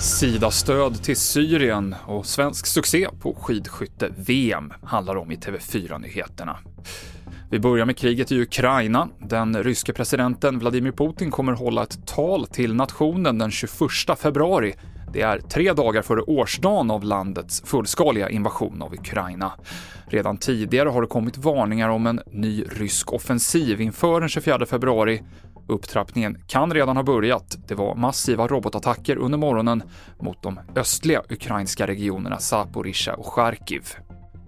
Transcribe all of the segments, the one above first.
Sida-stöd till Syrien och svensk succé på skidskytte-VM handlar om i TV4-nyheterna. Vi börjar med kriget i Ukraina. Den ryske presidenten Vladimir Putin kommer hålla ett tal till nationen den 21 februari. Det är tre dagar före årsdagen av landets fullskaliga invasion av Ukraina. Redan tidigare har det kommit varningar om en ny rysk offensiv inför den 24 februari Upptrappningen kan redan ha börjat. Det var massiva robotattacker under morgonen mot de östliga ukrainska regionerna Zaporizjzja och Charkiv.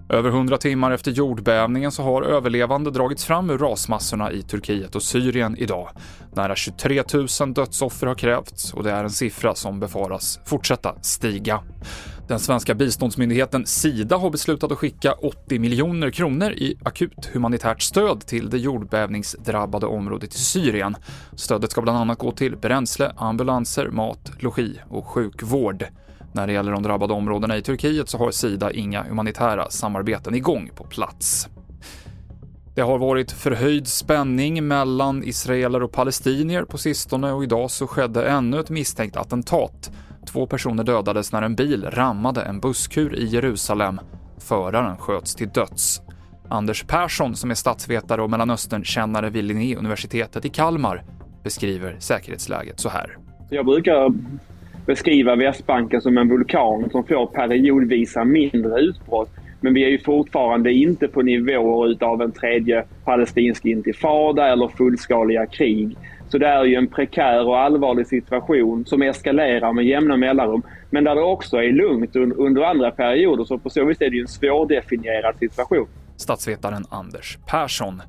Över 100 timmar efter jordbävningen så har överlevande dragits fram ur rasmassorna i Turkiet och Syrien idag. Nära 23 000 dödsoffer har krävts och det är en siffra som befaras fortsätta stiga. Den svenska biståndsmyndigheten Sida har beslutat att skicka 80 miljoner kronor i akut humanitärt stöd till det jordbävningsdrabbade området i Syrien. Stödet ska bland annat gå till bränsle, ambulanser, mat, logi och sjukvård. När det gäller de drabbade områdena i Turkiet så har Sida inga humanitära samarbeten igång på plats. Det har varit förhöjd spänning mellan israeler och palestinier på sistone och idag så skedde ännu ett misstänkt attentat. Två personer dödades när en bil rammade en busskur i Jerusalem. Föraren sköts till döds. Anders Persson, som är statsvetare och Mellanösternkännare vid Linnéuniversitetet i Kalmar, beskriver säkerhetsläget så här. Jag brukar beskriva Västbanken som en vulkan som får periodvisa mindre utbrott. Men vi är ju fortfarande inte på nivåer utav en tredje palestinsk intifada eller fullskaliga krig. Så det är ju en prekär och allvarlig situation som eskalerar med jämna mellanrum. Men där det också är lugnt under andra perioder, så på så vis är det ju en svårdefinierad situation. Statsvetaren Anders Persson.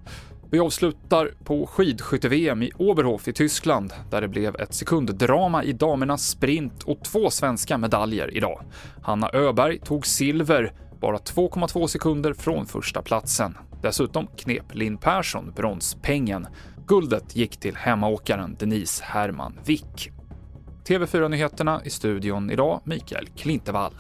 Vi avslutar på skidskytte-VM i Oberhof i Tyskland, där det blev ett sekunddrama i damernas sprint och två svenska medaljer idag. Hanna Öberg tog silver, bara 2,2 sekunder från första platsen. Dessutom knep Linn Persson bronspengen. Guldet gick till hemmaåkaren Denise Herman Wick. TV4-nyheterna i studion idag, Mikael Klintevall.